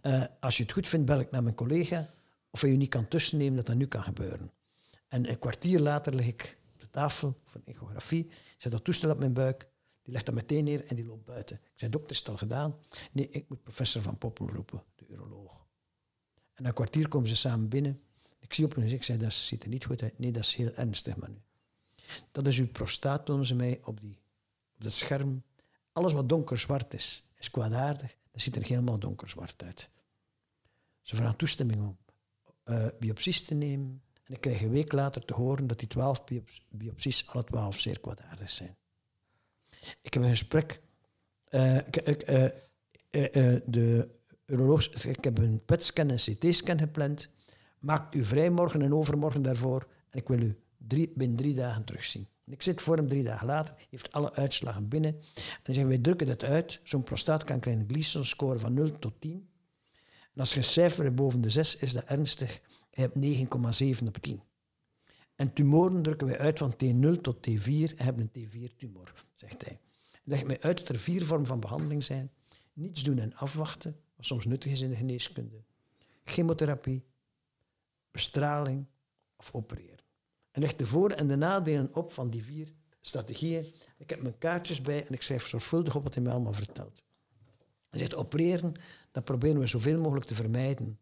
Uh, als je het goed vindt, bel ik naar mijn collega. Of hij je niet kan tussennemen dat dat nu kan gebeuren. En een kwartier later lig ik op de tafel van echografie. Zet dat toestel op mijn buik. Die legt dat meteen neer en die loopt buiten. Ik zei, dokter, is het al gedaan? Nee, ik moet professor Van Poppel roepen, de uroloog. En na een kwartier komen ze samen binnen. Ik zie op hun gezicht, ik zei, dat ziet er niet goed uit. Nee, dat is heel ernstig, man. Dat is uw prostaat, tonen ze mij op die op dat scherm, alles wat donkerzwart is, is kwaadaardig. Dat ziet er helemaal donkerzwart uit. Ze vragen toestemming om uh, biopsies te nemen. En ik krijg een week later te horen dat die twaalf biopsies, alle twaalf, zeer kwaadaardig zijn. Ik heb een gesprek. Uh, uh, de uroloog, ik heb een PET-scan en CT-scan gepland. Maakt u vrij morgen en overmorgen daarvoor. En ik wil u drie, binnen drie dagen terugzien. Ik zit voor hem drie dagen later, heeft alle uitslagen binnen. En dan zeggen wij drukken dat uit. Zo'n prostaatkanker een Gleason score van 0 tot 10. En als je een cijfer boven de 6 is dat ernstig. Je hebt 9,7 op 10. En tumoren drukken wij uit van T0 tot T4 en hebben een T4-tumor, zegt hij. Leg mij uit dat er vier vormen van behandeling zijn. Niets doen en afwachten, wat soms nuttig is in de geneeskunde. Chemotherapie, bestraling of opereren. En leg de voor- en de nadelen op van die vier strategieën. Ik heb mijn kaartjes bij en ik schrijf zorgvuldig op wat hij mij allemaal vertelt. Hij zegt, opereren, dat proberen we zoveel mogelijk te vermijden.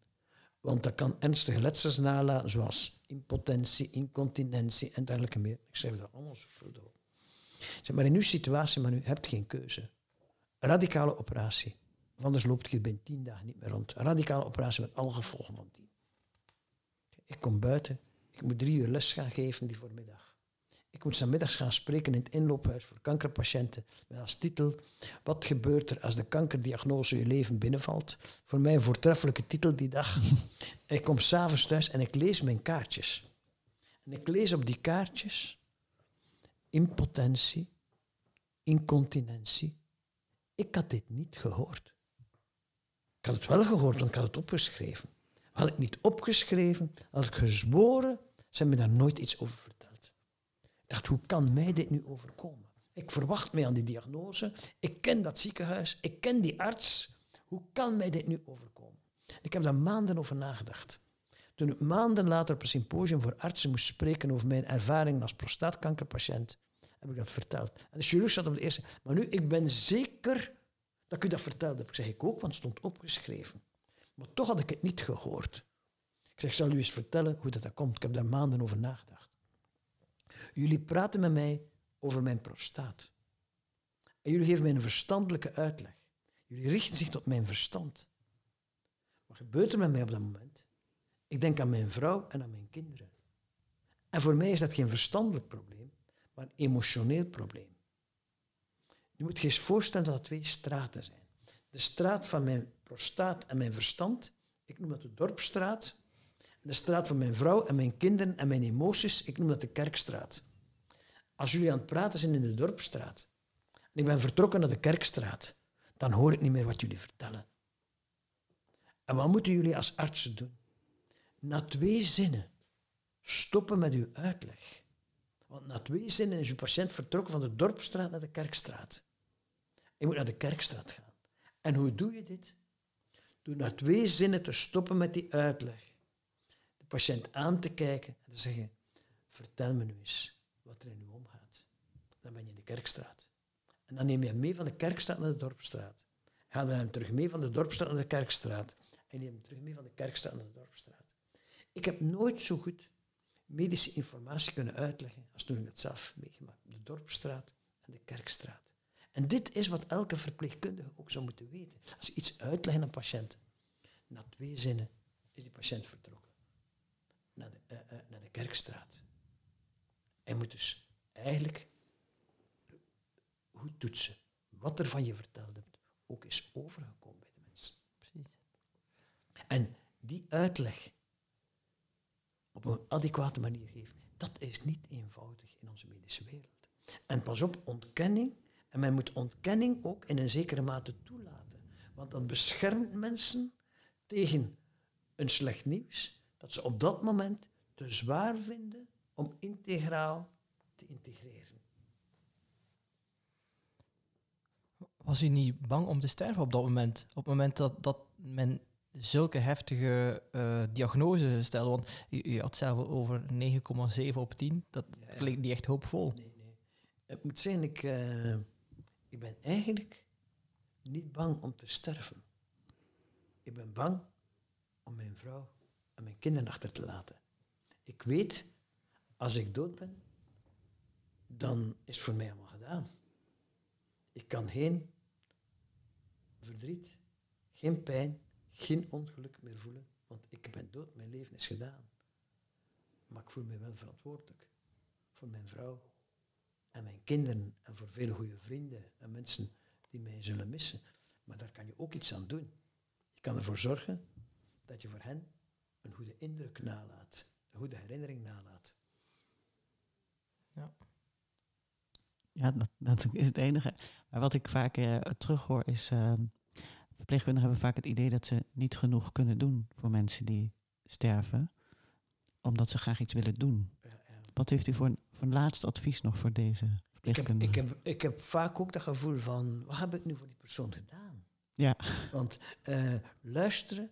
Want dat kan ernstige letsels nalaten, zoals impotentie, incontinentie en dergelijke meer. Ik schrijf dat allemaal zorgvuldig op. Zeg, maar in uw situatie, maar u hebt geen keuze. Radicale operatie. Anders loopt je binnen tien dagen niet meer rond. Radicale operatie met alle gevolgen van tien. Ik kom buiten, ik moet drie uur les gaan geven die voormiddag. Ik moet middags gaan spreken in het inloophuis voor kankerpatiënten. Met als titel: Wat gebeurt er als de kankerdiagnose je leven binnenvalt? Voor mij een voortreffelijke titel die dag. ik kom s'avonds thuis en ik lees mijn kaartjes. En ik lees op die kaartjes impotentie, incontinentie. Ik had dit niet gehoord. Ik had het wel gehoord, want ik had het opgeschreven. Had ik niet opgeschreven, had ik gezworen, ze hebben me daar nooit iets over verteld. Ik dacht, hoe kan mij dit nu overkomen? Ik verwacht mij aan die diagnose. Ik ken dat ziekenhuis. Ik ken die arts. Hoe kan mij dit nu overkomen? Ik heb daar maanden over nagedacht. Toen ik maanden later op een symposium voor artsen moest spreken over mijn ervaring als prostaatkankerpatiënt, heb ik dat verteld. En de chirurg zat op de eerste. Maar nu, ik ben zeker dat ik u dat verteld heb. Zeg, ik ook, want het stond opgeschreven. Maar toch had ik het niet gehoord. Ik zeg, zal u eens vertellen hoe dat, dat komt. Ik heb daar maanden over nagedacht. Jullie praten met mij over mijn prostaat. En jullie geven mij een verstandelijke uitleg. Jullie richten zich tot mijn verstand. Wat gebeurt er met mij op dat moment? Ik denk aan mijn vrouw en aan mijn kinderen. En voor mij is dat geen verstandelijk probleem, maar een emotioneel probleem. Je moet je eens voorstellen dat dat twee straten zijn. De straat van mijn prostaat en mijn verstand, ik noem dat de dorpstraat. De straat van mijn vrouw en mijn kinderen en mijn emoties, ik noem dat de kerkstraat. Als jullie aan het praten zijn in de dorpstraat en ik ben vertrokken naar de kerkstraat, dan hoor ik niet meer wat jullie vertellen. En wat moeten jullie als artsen doen? Na twee zinnen stoppen met uw uitleg. Want na twee zinnen is uw patiënt vertrokken van de dorpstraat naar de kerkstraat. Je moet naar de kerkstraat gaan. En hoe doe je dit? Door na twee zinnen te stoppen met die uitleg. De patiënt aan te kijken en te zeggen, vertel me nu eens wat er in u omgaat. Dan ben je in de kerkstraat. En dan neem je hem mee van de kerkstraat naar de dorpstraat. Gaan we hem terug mee van de dorpstraat naar de kerkstraat. En neem hem terug mee van de kerkstraat naar de dorpstraat. Ik heb nooit zo goed medische informatie kunnen uitleggen als toen ik het zelf meegemaakt De dorpstraat en de kerkstraat. En dit is wat elke verpleegkundige ook zou moeten weten. Als je iets uitlegt aan een patiënt, na twee zinnen is die patiënt vertrokken naar de, uh, uh, naar de kerkstraat. Hij moet dus eigenlijk goed toetsen wat er van je verteld hebt ook is overgekomen bij de mensen. Precies. En die uitleg op een adequate manier geven, dat is niet eenvoudig in onze medische wereld. En pas op, ontkenning en men moet ontkenning ook in een zekere mate toelaten. Want dat beschermt mensen tegen een slecht nieuws dat ze op dat moment te zwaar vinden om integraal te integreren. Was u niet bang om te sterven op dat moment? Op het moment dat, dat men zulke heftige uh, diagnose stelde? Want u, u, had zelf over 9,7 op 10. Dat ja, klinkt niet echt hoopvol. Nee, nee. Het moet zijn, ik... Uh, ik ben eigenlijk niet bang om te sterven. Ik ben bang om mijn vrouw en mijn kinderen achter te laten. Ik weet, als ik dood ben, dan is het voor mij allemaal gedaan. Ik kan geen verdriet, geen pijn, geen ongeluk meer voelen, want ik ben dood, mijn leven is gedaan. Maar ik voel me wel verantwoordelijk voor mijn vrouw en mijn kinderen en voor vele goede vrienden en mensen die mij zullen missen. Maar daar kan je ook iets aan doen. Je kan ervoor zorgen dat je voor hen een goede indruk nalaat, een goede herinnering nalaat. Ja. Ja, dat, dat is het enige. Maar wat ik vaak uh, terughoor is, uh, verpleegkundigen hebben vaak het idee dat ze niet genoeg kunnen doen voor mensen die sterven, omdat ze graag iets willen doen. Wat heeft u voor een, voor een laatste advies nog voor deze ik heb, ik, heb, ik heb vaak ook dat gevoel van, wat heb ik nu voor die persoon gedaan? Ja. Want uh, luisteren,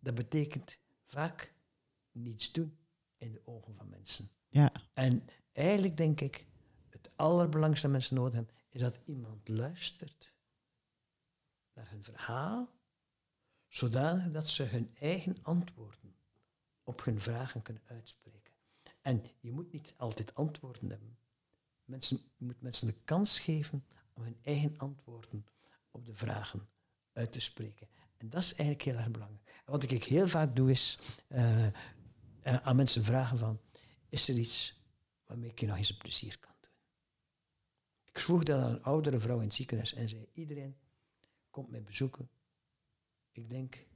dat betekent vaak niets doen in de ogen van mensen. Ja. En eigenlijk denk ik, het allerbelangrijkste dat mensen nodig hebben, is dat iemand luistert naar hun verhaal, zodanig dat ze hun eigen antwoorden op hun vragen kunnen uitspreken. En je moet niet altijd antwoorden hebben. Mensen, je moet mensen de kans geven om hun eigen antwoorden op de vragen uit te spreken. En dat is eigenlijk heel erg belangrijk. wat ik heel vaak doe is uh, uh, aan mensen vragen van, is er iets waarmee ik je nog eens een plezier kan doen? Ik vroeg dat aan een oudere vrouw in het ziekenhuis en zei, iedereen komt mij bezoeken. Ik denk,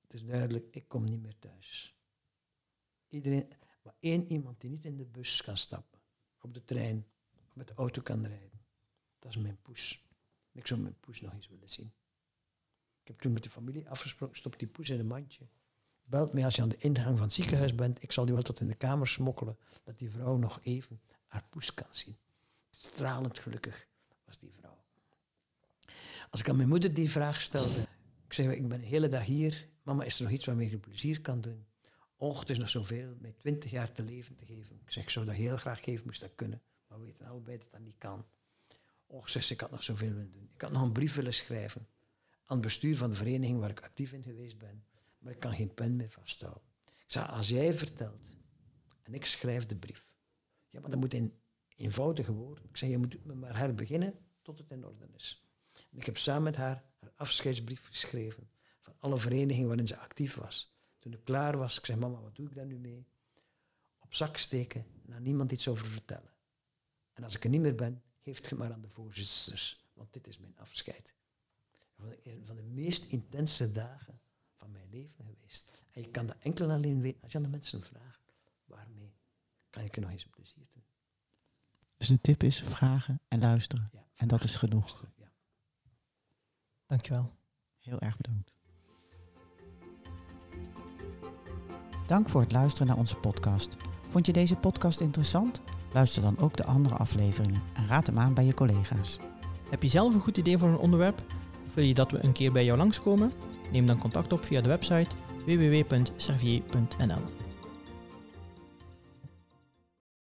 het is duidelijk, ik kom niet meer thuis. Iedereen, maar één iemand die niet in de bus kan stappen, op de trein, met de auto kan rijden, Dat is mijn poes. Ik zou mijn poes nog eens willen zien. Ik heb toen met de familie afgesproken, stop die poes in een mandje. Belt mij als je aan de ingang van het ziekenhuis bent. Ik zal die wel tot in de kamer smokkelen, dat die vrouw nog even haar poes kan zien. Stralend gelukkig was die vrouw. Als ik aan mijn moeder die vraag stelde, ik zei, ik ben de hele dag hier, mama, is er nog iets waarmee je plezier kan doen? Och, het is nog zoveel, mij twintig jaar te leven te geven. Ik zeg, ik zou dat heel graag geven, moest dat kunnen. Maar we weten allebei dat dat niet kan. Och, ze, ik had nog zoveel willen doen. Ik had nog een brief willen schrijven aan het bestuur van de vereniging waar ik actief in geweest ben. Maar ik kan geen pen meer vasthouden. Ik zei, als jij vertelt en ik schrijf de brief. Ja, maar dat moet in eenvoudige woorden. Ik zeg, je moet met maar herbeginnen tot het in orde is. En ik heb samen met haar haar afscheidsbrief geschreven van alle verenigingen waarin ze actief was. Toen ik klaar was, ik zei, mama, wat doe ik daar nu mee? Op zak steken en aan niemand iets over vertellen. En als ik er niet meer ben, geef het maar aan de voorzitters, want dit is mijn afscheid. Een van de meest intense dagen van mijn leven geweest. En je kan dat enkel alleen weten als je aan de mensen vraagt, waarmee kan ik er nog eens een plezier doen? Dus de tip is vragen en luisteren. Ja, En dat is genoeg. Ja. Dankjewel. Heel erg bedankt. Dank voor het luisteren naar onze podcast. Vond je deze podcast interessant? Luister dan ook de andere afleveringen en raad hem aan bij je collega's. Heb je zelf een goed idee voor een onderwerp? Wil je dat we een keer bij jou langskomen? Neem dan contact op via de website www.servier.nl.